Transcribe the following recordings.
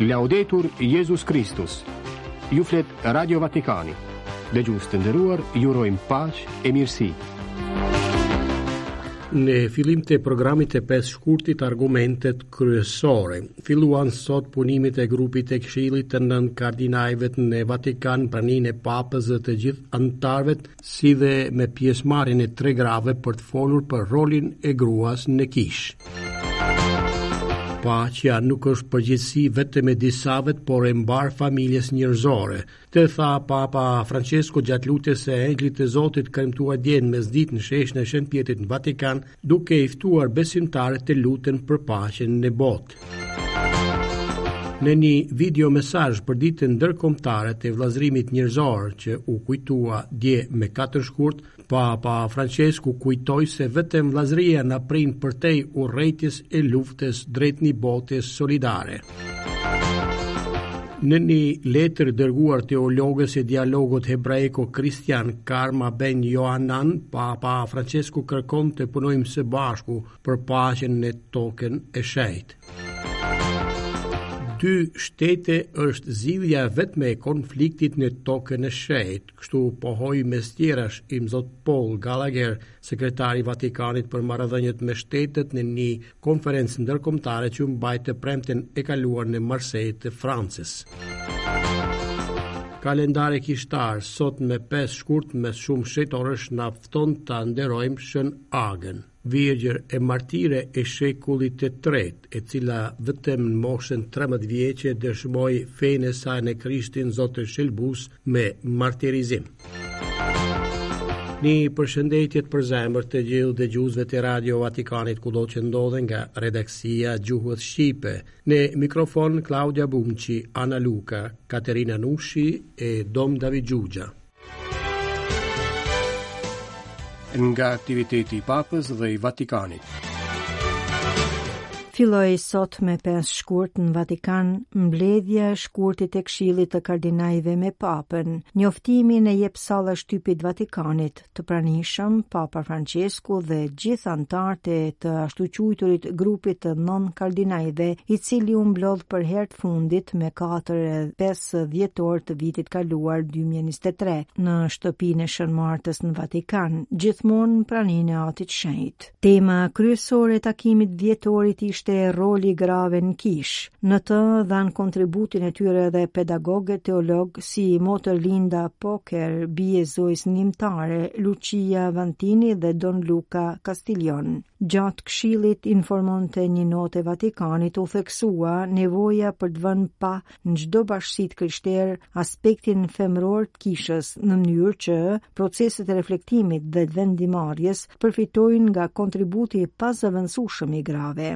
Laudetur Jezus Kristus Ju flet Radio Vatikani Dëgjues të nderuar, ju urojmë paqe e mirësi Në fillim të programit të 5 shkurtit argumentet kryesore Filluan sot punimet e grupit të këshillit të nëntë kardinajve në Vatikan në praninë e papës dhe të gjithë anëtarëve si dhe me pjesëmarrjen e tre grave për të folur për rolin e gruas në kishë paqja nuk është përgjegjësi vetëm e disave, por e mbarë familjes njerëzore. Këtë tha Papa Françesku gjatë lutjes së Engjëllit të Tënzot kremtuar dje në mesditë në sheshin e Shën Pjetrit në Vatikan, duke i ftuar besimtarët të luten për paqen në botë. Në një videomesazh për ditën ndërkombëtare të vëllazërimit njerëzor që u kujtua dje me 4 shkurt, Papa Françesku kujtoi se vetëm vëllazëria na prin përtej urrejtjes e luftës drejt një bote solidare. Në një letër dërguar teologes së dialogut hebraiko-kristian Karma Ben Johanan, Papa Françesku kërkon të punojmë së bashku për paqen në tokën e shejtë. Dy shtete është zgjidhja e vetme e konfliktit në tokën e shejtë, kështu pohoi mes tjerash imzot Paul Gallagher, sekretari i Vatikanit për marrëdhëniet me shtetet në një konferencë ndërkombëtare që u mbajt të premten e kaluar në Marsejë të Francës. Kalendari kishtar sot me 5 shkurt mes shumë shejtorësh na fton ta nderojmë Shën Agën, virgjër e martire e shekullit të tretë, e cila vetëm në moshën 13 vjeçe dëshmoi fenë e saj në Krishtin Zot e Shëlbues me martirizim. Një përshëndetje të përzemërt të gjithë dëgjuesve të Radio Vatikanit kudo që ndodhen nga redaksia e gjuhës shqipe. Në mikrofon Klaudia Bumçi, Ana Luka, Katerina Nushi e Dom David Xhuxha. Nga aktiviteti i Papës dhe i Vatikanit. Filloi sot me 5 shkurt në Vatikan mbledhja e shkurtit e Këshillit të Kardinajve me Papën. Njoftimin e jep salla e shtypit e Vatikanit, të pranishëm Papa Françesku dhe gjithë anëtarët e të ashtuquajturit grup i të nëntë kardinajve, i cili u mblodh për herë të fundit me 4 e 5 dhjetor të vitit kaluar 2023 në shtëpinë e Shën Martës në Vatikan, gjithmonë në praninë e Atit të Shenjtë. Tema kryesore e takimit të dhjetorit ishte roli i grave në kishë. Në të dhanë kontributin e tyre edhe pedagogë teologë si motër Linda Poker, bijë e Zojës Ndihmëtare, Lucia Vantini dhe Don Luca Castiglioni. Gjatë këshillit informonte një notë e Vatikanit u theksua nevoja për të vënë pah në çdo bashkësi të krishterë aspektin femëror të kishës, në mënyrë që proceset e reflektimit dhe vendimmarrjes të përfitojnë nga kontributi i pazëvendësueshëm i grave.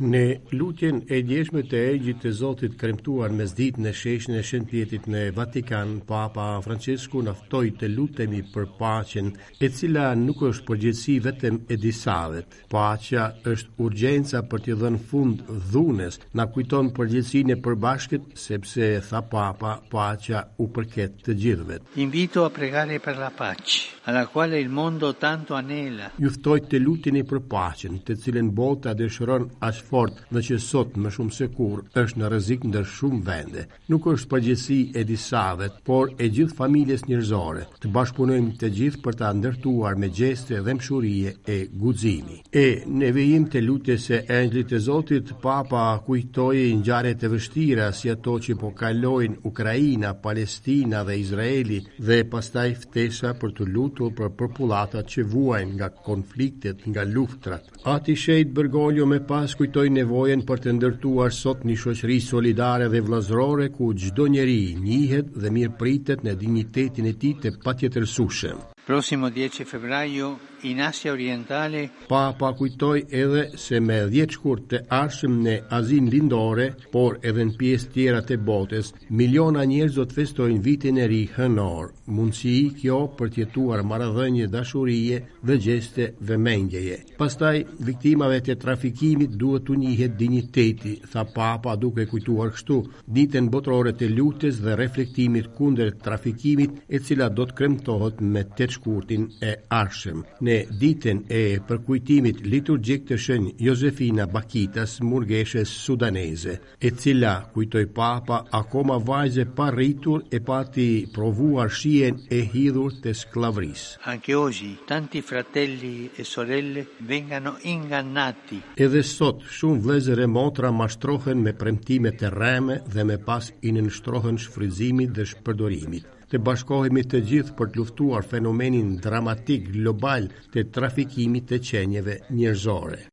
Në lutjen e djeshme të Engjëllit të Zotit kremtuar në mesditë në sheshin e Shën Pjetrit në Vatikan, Papa Françesku na ftoi të lutemi për paqen, e cila nuk është përgjegjësi vetëm e disave. Paqja është urgjenca për t'i dhënë fund dhunës, na kujton përgjegjësinë e përbashkët, sepse tha Papa, paqja u përket të gjithëve. Invito a pregare per la pace, alla quale il mondo tanto anela. Ju ftoj të luteni për paqen, të cilën bota e dëshiron aq fort dhe që sot më shumë se kurrë është në rrezik ndër shumë vende. Nuk është përgjegjësi e disave, por e gjithë familjes njerëzore, të bashkëpunojmë të gjithë për ta ndërtuar me gjeste dhembshurie e guximi. E, në vijim të lutjes së engjëllit të Zotit, Papa kujtoi ngjarjet e vështira si ato që po kalojnë Ukraina, Palestina dhe Izraeli dhe pastaj ftesa për t'u lutur për popullatat që vuajnë nga konfliktet, nga luftërat. Ati i Shenjtë Bergoglio më pas kujtoi nevojën për të ndërtuar sot një shoqëri solidare dhe vëllazërore ku çdo njeri njihet dhe mirëpritet në dinjitetin e tij të patjetërsueshëm. Prossimo dieci febbraio in Asia Orientale, Papa kujtoi edhe se më dhjetë shkurt të ardhshëm në Azinë Lindore, por edhe në pjesë tjera të botës, miliona njerëz do të festojnë Vitin e Ri Hënor. Mundësi kjo për të jetuar marrëdhënie dashurie dhe gjeste vëmendjeje. Pastaj, viktimave të trafikimit duhet t'u njihet dinjiteti, tha Papa duke kujtuar kështu Ditën Botërore të Lutjes dhe Reflektimit kundër Trafikimit, e cila do të kremtohet më tetë shkurtin e ardhshëm. Në ditën e përkujtimit liturgjik të Shën Jozefina Bakitas, murgeshës sudaneze, e cila, kujtoi Papa, akoma vajzë e parritur e pati provuar shijen e hidhur të skllavërisë. Anche oggi tanti fratelli e sorelle vengono ingannati. Edhe sot shumë vëllezër e motra mashtrohen me premtime të rreme dhe me pas i nënshtrohen shfrytëzimit dhe shpërdorimit. Të bashkohemi të gjithë për të luftuar fenomenin dramatik global të trafikimit të qenieve njerëzore.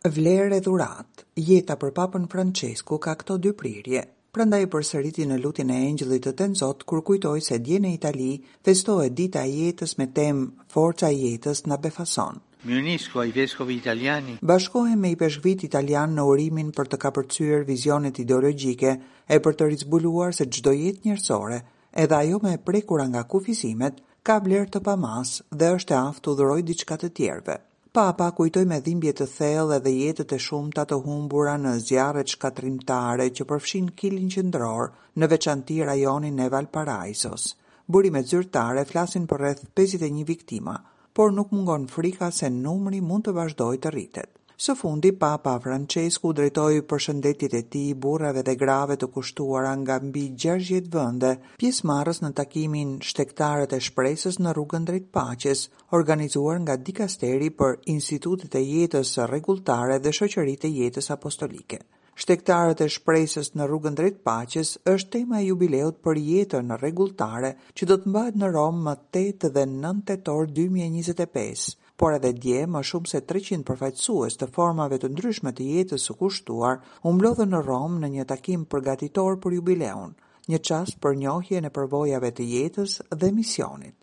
Vlerë e dhuratë, Jeta për Papën Françesku ka këto dy prirje, prandaj e përsëriti në lutjen e Engjëllit të Tënzot kur kujtoi se dje në Itali festohet Dita e Jetës me temë Forca e Jetës na befason. Mi unisco ai vescovi italiani. Bashkohem me ipeshkvit italianë në urimin për të kapërcyer vizionet ideologjike e për të rizbuluar se çdo jetë njerëzore, edhe ajo më e prekura nga kufizimet, ka vlerë të pamasë dhe është e aftë t'u dhurojë diçka të tjerëve. Papa kujtoi me dhimbje të thellë edhe jetët e shumta të humbura në zjarret shkatërrimtare që përfshinë Kilin Qendror, në veçanti rajonin e Valparaisos. Burimet zyrtare flasin për rreth pesëdhjetë e një viktima, por nuk mungon frika se numri mund të vazhdojë të rritet. Së fundi, Papa Françesku u drejtoi përshëndetjet e tij burrave dhe grave të kushtuara nga mbi gjashtëdhjetë vende, pjesëmarrës në takimin Shtegtarët e Shpresës në rrugën drejt paqes, organizuar nga Dikasteri për Institutet e Jetës Rregulltare dhe Shoqëritë e Jetës Apostolike. Shtegtarët e shpresës në rrugën drejt paqes është tema e jubileut për jetën rregulltare që do të mbahet në Romë më tetë dhe nëntë tetor dy mijë e njëzet e pesë, por edhe dje më shumë se treqind përfaqësues të formave të ndryshme të jetës së kushtuar u mblodhën në Romë në një takim përgatitor për jubileun, një çast për njohjen e përvojave të jetës dhe misionit.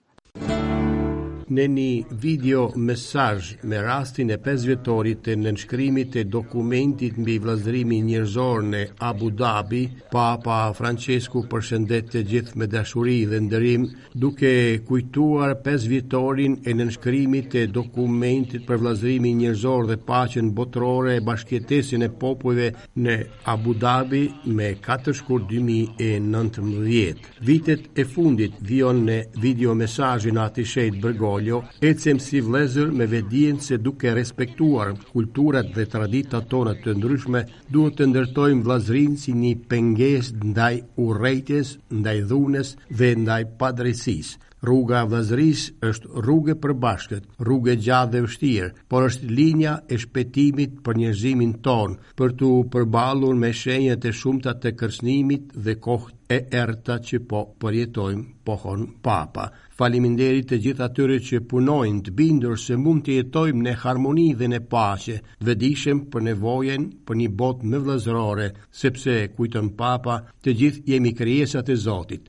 Në një videomesazh me rastin e pesëvjetorit të nënshkrimit të dokumentit mbi vëllazërimin njerëzor në Abu Dhabi, Papa Françesku përshëndet të gjithë me dashuri dhe nderim, duke kujtuar pesëvjetorin e nënshkrimit të dokumentit për vëllazërimin njerëzor dhe paqen botërore e bashkëjetesën e popujve në Abu Dhabi me katër shkurt dy mijë e nëntëmbëdhjetë. Vitet e fundit vijon në videomesazhin Ati i Shenjtë Bergolio, ecem si vëllezër me vetëdijen se duke respektuar kulturat dhe traditat tona të ndryshme duhet të ndërtojmë vëllazërinë si një pengesë ndaj urrejtjes, ndaj dhunës dhe ndaj padrejtësisë. Rruga e Vëllazërisë është rrugë e përbashkët, rrugë e gjatë dhe vështirë, por është linja e shpëtimit për njerëzimin tonë, për t'u përballur me shenjat e shumta të kërcënimit dhe kohët e errëta që po përjetojmë, pohon Papa. Falënderim të gjithë atyre që punojnë të bindur se mund të jetojmë në harmoni dhe në paqe, të vetëdijshëm për nevojën për një botë më vëllazërore, sepse, kujton Papa, të gjithë jemi krijesa të Zotit.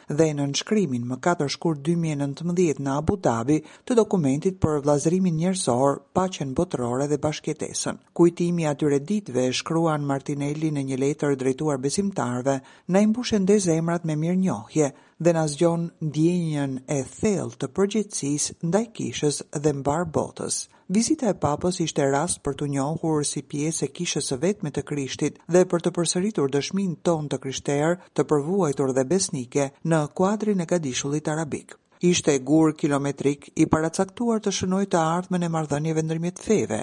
dhe nënshkrimin më katër shkurt dy mijë e nëntëmbëdhjetë në Abu Dabi të dokumentit për vëllazërimin njerëzor, paqen botërore dhe bashkëjetesën. Kujtimi i atyre ditëve, shkruan Martinelli në një letër drejtuar besimtarëve, na i mbush ende zemrat me mirënjohje dhe na zgjon ndjenjën e thellë të përgjegjësisë ndaj Kishës dhe mbarë botës. Vizita e Papës ishte rast për t'u njohur si pjesë e Kishës së Vetme të Krishtit dhe për të përsëritur dëshminë tonë të krishterë, të përvuajtur dhe besnike në kuadrin e Gadishullit Arabik. Ishte gur kilometrik i paracaktuar të shënojë të ardhmen e marrëdhënieve ndërmjet feve.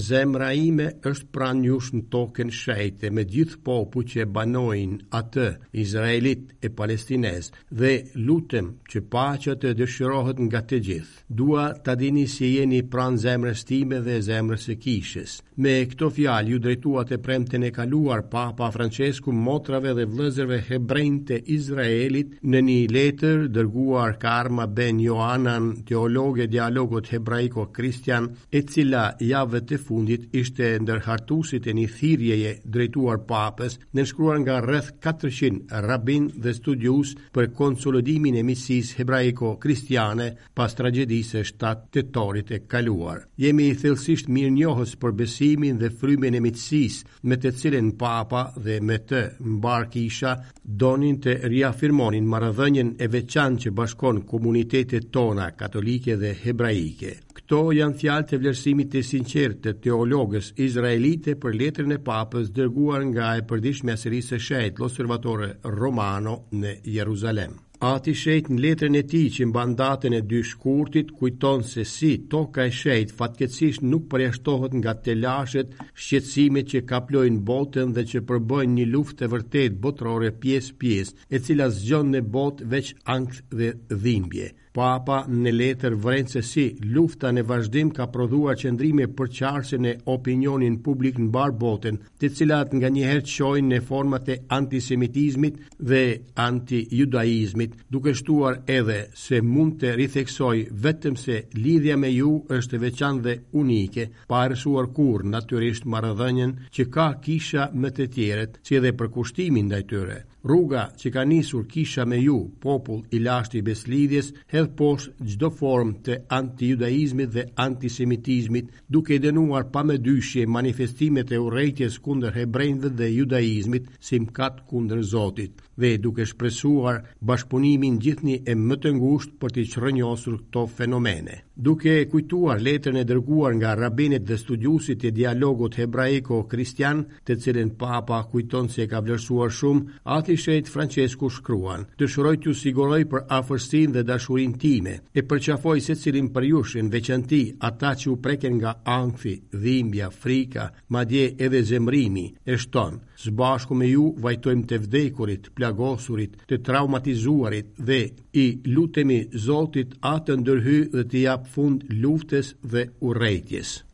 Zemra ime është pranë jush në tokën e shenjtë, me gjithë popujt që e banojnë atë, izraelitë e palestinezë, dhe lutem që paqja të dëshirohet nga të gjithë. Dua ta dini se jeni pranë zemrës time dhe zemrës së Kishës. Me këto fjalë iu drejtua të premten e kaluar Papa Françesku motrave dhe vëllezërve hebrenj të Izraelit në një letër dërguar Karma Ben Yohanan, teologe e Dialogut Hebraiko-Kristian, e cila javët e fundit ishte ndër hartuesit e një thirrjeje drejtuar Papës, nënshkruar nga rreth katërqind rabinë dhe studiues për konsolidimin e miqësisë hebraiko-kristiane pas tragjedisë së shtatë tetorit të kaluar. Jemi thellësisht mirënjohës për besimin dhe frymën e miqësisë me të cilën Papa dhe me të mbarë Kisha donin të riafirmonin marrëdhënien e veçantë që bashkon komunitetet tona katolike dhe hebraike. Këto janë fjalë të vlerësimit të sinqertë të teologes izraelite për letrën e Papës dërguar nga e përditshmja e Selisë së Shenjtë L'Osservatore Romano në Jeruzalem. Ati i Shenjtë në letrën e tij që mban datën e 2 shkurtit kujton se si toka e shenjtë fatkeqësisht nuk përjashtohet nga telashet, shqetësimet që kaplojnë botën dhe që përbëjnë një luftë të vërtetë botërore pjesë-pjesë, e cila zgjon në botë veç ankth dhe dhimbje. Papa në letër vëren se si lufta në vazhdim ka prodhuar qëndrime përçarëse në opinionin publik në mbarë botën, të cilat nganjëherë çojnë në forma të antisemitizmit dhe antijudaizmit, duke shtuar edhe se mund të ritheksoj vetëm se lidhja me ju është e veçantë dhe unike, pa errësuar kurrë natyrisht marrëdhënien që ka kisha me të tjerët, si edhe përkushtimin ndaj tyre. Rruga që ka nisur kisha me ju, popull i lashtë i besëlidhjes, hedh poshtë çdo formë të antijudaizmit dhe antisemitizmit, duke dënuar pa mëdyshje manifestimet e urrejtjes kundër hebrenjve dhe judaizmit si mëkat kundër Zotit, dhe duke shpresuar bashkëpunimin gjithnjë e më të ngushtë për t'i çrrënjosur këto fenomene. Duke kujtuar letrën e dërguar nga rabinët dhe studiuesit e dialogut hebraiko-kristian, të cilin Papa kujton se e ka vlerësuar shumë, Ati i Shenjtë Françesku shkruan: Dëshiroj t'ju siguroj për afërsinë dhe dashurinë time, e përqafoj secilin prej jush, në veçanti ata që u preken nga ankthi, dhimbja, frika, madje edhe zemërimi, e shton. Së bashku me ju vajtojmë të vdekurit, plagosurit, të traumatizuarit dhe i lutemi Zotit Atë të ndërhyjë dhe t'i japë fund luftës dhe urrejtjes.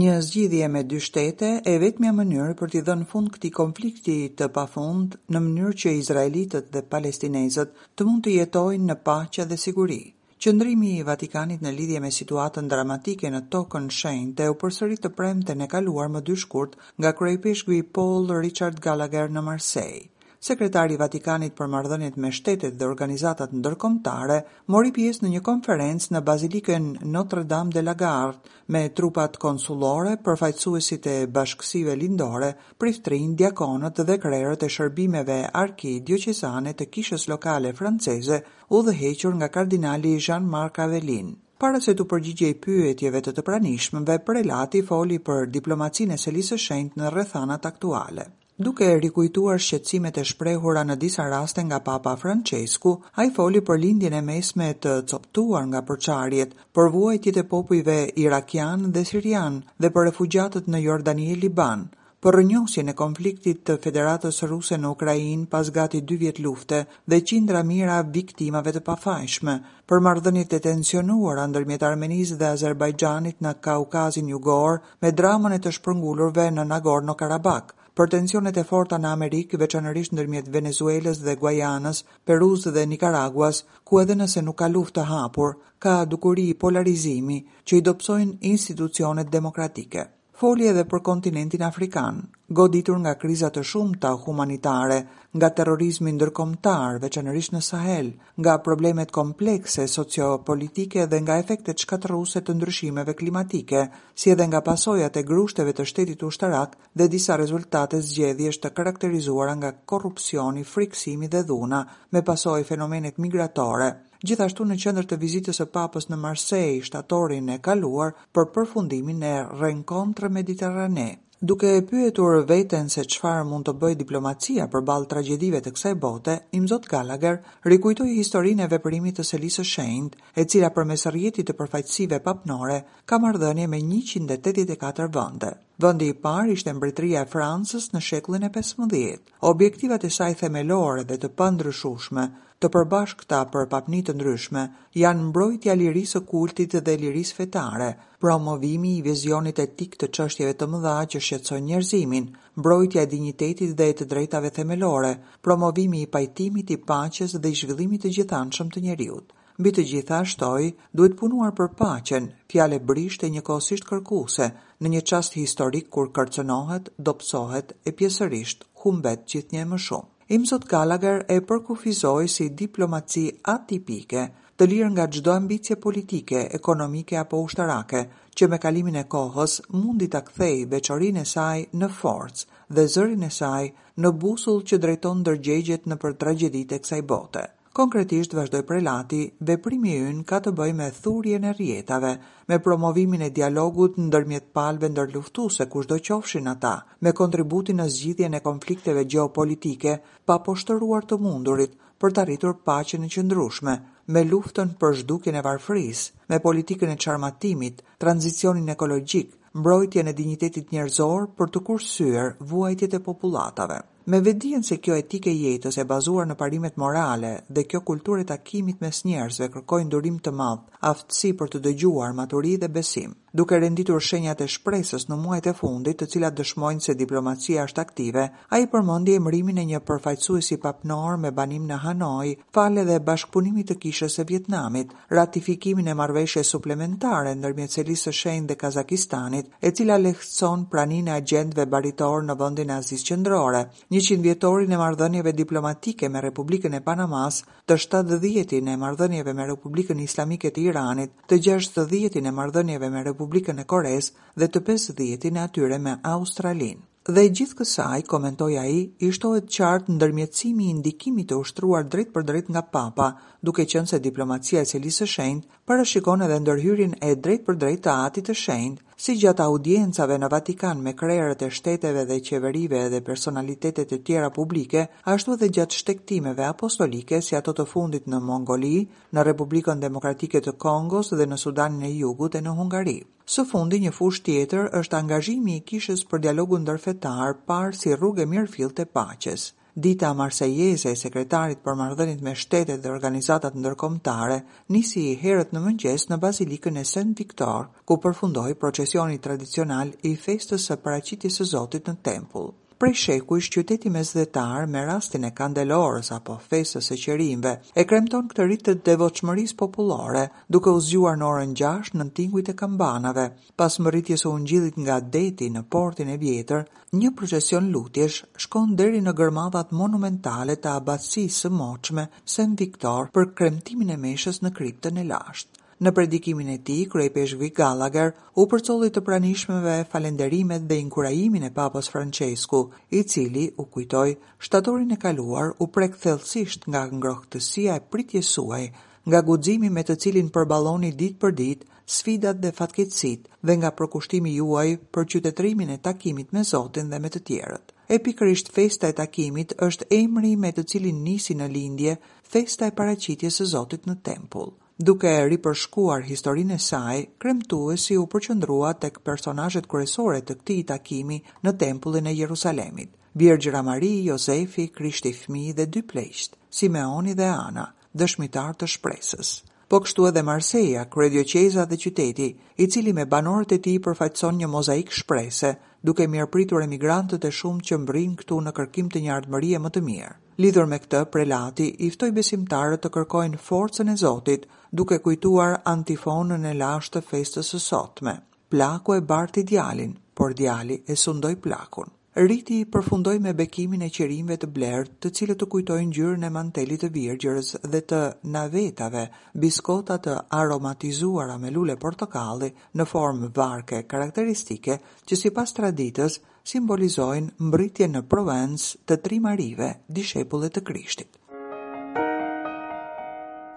Një zgjidhje me dy shtete, e vetmja mënyrë për t'i dhënë fund këtij konflikti të pafund në mënyrë që izraelitët dhe palestinezët të mund të jetojnë në paqe dhe siguri. Qëndrimi i Vatikanit në lidhje me situatën dramatike në Tokën e Shenjtë u përsërit të premten e kaluar më dy shkurt nga kryeipeshkvi Paul Richard Gallagher në Marsejë. Sekretari i Vatikanit për Marrëdhëniet me Shtetet dhe Organizatat Ndërkombëtare mori pjesë në një konferencë në Bazilikën Notre Dame de la Garde me trupat konsullore, përfaqësuesit e bashkësive lindore, priftërinjtë, diakonët dhe krerët e shërbimeve arkidiocezane të Kishës Lokale Franceze, udhëhequr nga Kardinali Jean-Marc Aveline. Para se t'u përgjigjej pyetjeve të të pranishmëve, prelati foli për diplomacinë e Selisë së Shenjtë në rrethanat aktuale. Duke rikujtuar shqetësimet e shprehura në disa raste nga Papa Françesku, ai foli për Lindjen e Mesme të copëtuar nga përçarjet, për vuajtjet e popujve irakian dhe sirian dhe për refugjatët në Jordani e Liban, për rrënjosjen e konfliktit të Federatës Ruse në Ukrainë pas gati dy vjet lufte dhe qindra mijëra viktimave të pafajshme, për marrëdhëniet e tensionuara ndërmjet Armenisë dhe Azerbajxhanit në Kaukazin Jugor, me dramën e të shpërngulurve në Nagorno-Karabakh, për tensionet e forta në Amerikë, veçanërisht ndërmjet Venezuelës dhe Guajanës, Perusë dhe Nikaraguas, ku edhe nëse nuk ka luftë të hapur, ka dukuri polarizimi, që i dobësojnë institucionet demokratike. Foli edhe për kontinentin afrikan, Goditur nga kriza të shumta humanitare, nga terrorizmi ndërkombëtar, veçanërisht në Sahel, nga problemet komplekse socio-politike dhe nga efektet shkatërruese të ndryshimeve klimatike, si edhe nga pasojat e grushteve të shtetit ushtarak dhe disa rezultate zgjedhjesh të karakterizuara nga korrupsioni, frikësimi dhe dhuna, me pasojë fenomenet migratore, gjithashtu në qendër të vizitës së Papës në Marsejë shtatorin e kaluar për përfundimin e Rencontre Méditerranée. Duke e pyetur veten se çfarë mund të bëjë diplomacia përballë tragjedive të kësaj bote, Imzot Gallagher rikujtoi historinë e veprimit të Selisë së Shenjtë, e cila përmes rrjetit të përfaqësive papnore ka marrëdhënie me njëqind e tetëdhjetë e katër vende. Vendi i parë ishte Mbretëria e Francës në shekullin e pesëmbëdhjetë. Objektivat e saj themelore dhe të pandryshueshme, të përbashkëta për papni të ndryshme, janë mbrojtja e lirisë së kultit dhe lirisë fetare, promovimi i vizionit etik të çështjeve të mëdha që shqetësojnë njerëzimin, mbrojtja e dinjitetit dhe e të drejtave themelore, promovimi i pajtimit, i paqes dhe i zhvillimit të gjithanshëm të njeriut. Mbi të gjitha, shtoi, duhet punuar për paqen, fjalë e brishtë e njëkohësisht kërkuese, në një çast historik kur kërcënohet, dobësohet e pjesërisht humbet gjithnjë e më shumë. Imzot Gallagher e përkufizoi si diplomaci atipike, të lirë nga çdo ambicie politike, ekonomike apo ushtarake, që me kalimin e kohës mundi ta kthejë veçorinë e saj në forcë dhe zërin e saj në busull që drejton ndërgjegjet nëpër tragjeditë e kësaj bote. Konkretisht, vazhdoi prelati, veprimi ynë ka të bëjë me thurjen e rrjetave, me promovimin e dialogut ndërmjet palëve ndërluftuese, kushdo qofshin ata, me kontributin në zgjidhjen e konflikteve gjeopolitike, pa poshtëruar të mundurit, për të arritur paqen e qëndrueshme, me luftën për zhdukjen e varfërisë, me politikën e çarmatimit, tranzicionin ekologjik, mbrojtjen e dinjitetit njerëzor për të kursyer vuajtjet e popullatave. Me vetëdijen se kjo etikë e jetës e bazuar në parimet morale dhe kjo kulturë e takimit mes njerëzve kërkojnë durim të madh, aftësi për të dëgjuar, maturi dhe besim. Duke renditur shenjat e shpresës në muajt e fundit, të cilat dëshmojnë se diplomacia është aktive, ai përmendi emërimin e një përfaqësuesi papnor me banim në Hanoi, falë edhe bashkëpunimit të Kishës së Vietnamit, ratifikimin e marrëveshjes suplementare ndërmjet Selisë së Shenjtë dhe Kazakistanit, e cila lehtëson praninë e agjentëve baritorë në vendin e Azisë Qendrore, njëqindvjetorin e marrëdhënieve diplomatike me Republikën e Panamasë, të shtatëdhjetin e marrëdhënieve me Republikën Islamike të Iranit, të gjashtëdhjetin e marrëdhënieve me Republikën e Koresë dhe të pesëdhjetin e atyre me Australinë. Dhe gjithë kësaj, komentoi ai, i shtohet qartë ndërmjetësimi i ndikimit të ushtruar drejtpërdrejt nga Papa, duke qenë se diplomacia e Selisë së Shenjtë parashikon edhe ndërhyrjen e drejtpërdrejtë të Atit të Shenjtë, si gjatë audiencave në Vatikan me krerët e shteteve dhe qeverive dhe personalitete të tjera publike, ashtu edhe gjatë shtegtimeve apostolike si ato të fundit në Mongoli, në Republikën Demokratike të Kongos dhe në Sudanin e Jugut e në Hungari. Së fundi një fushë tjetër është angazhimi i Kishës për Dialogun Ndërfetar parë si rrugë e mirëfilltë e paqes. Dita marsejeze e Sekretarit për Marrëdhëniet me Shtetet dhe Organizatat Ndërkombëtare nisi herët në mëngjes në Bazilikën e Sent Viktor, ku përfundoi procesioni tradicional i festës së Paraqitjes së Zotit në Tempull. Prej shekujsh qyteti mesdhetar me rastin e Kandelorës apo festës së qirinjve e kremton këtë rit të devotshmërisë popullore, duke u zgjuar në orën gjashtë nën tingujt e kambanave. Pas mbërritjes së ungjillit nga deti në portin e vjetër, një procesion lutjesh shkon deri në gërmadhat monumentale të abacisë së moçme Sen Viktor për kremtimin e meshës në kriptën e lashtë. Në predikimin e tij, Kryeipeshkvi Gallagher u përcolli të pranishmëve falënderimet dhe inkurajimin e Papës Françesku, i cili, u kujtoi, shtatorin e kaluar u prek thellësisht nga ngrohtësia e pritjes suaj, nga guximi me të cilin përballoni ditë për ditë sfidat dhe fatkeqësitë dhe nga përkushtimi juaj për qytetërimin e takimit me Zotin dhe me të tjerët. E pikërisht festa e takimit është emri me të cilin nisi në lindje festa e paraqitjes së Zotit në tempull. Duke e ripërshkuar historinë e saj, kremtuesi u përqendrua tek personazhet kryesore të këtij takimi në Tempullin e Jerusalemit, Virgjëra Mari, Jozefi, Krishti Fëmijë dhe dy pleqtë, Simeoni dhe Ana, dëshmitarë të shpresës. Po kështu edhe Marseja, kryedioqeza dhe qyteti, i cili me banorët e tij përfaqëson një mozaik shprese, duke mirëpritur emigrantët e shumtë që mbërrijnë këtu në kërkim të një ardhmërie më të mirë. Lidhur me këtë, prelati i ftoi besimtarët të kërkojnë forcën e Zotit, duke kujtuar antifonën e lashtë të festës së sotme, Plaku e barti djalin, por djali e sundoi plakun. Riti përfundoi me bekimin e qirinjve të blertë, të cilët të kujtojnë ngjyrën e mantelit të Virgjërës dhe të navetave, biskota të aromatizuara me lule portokalli në formë varke karakteristike që sipas traditës simbolizojnë mbërritjen në Provencë të tri Marive, dishepulle të Krishtit.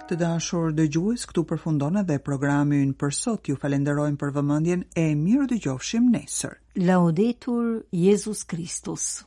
Të dashur dëgjues, këtu përfundon edhe programi ynë për sot. Ju falënderojmë për vëmendjen e mirëdëgjofshim nesër. Laudetur Jesus Christus.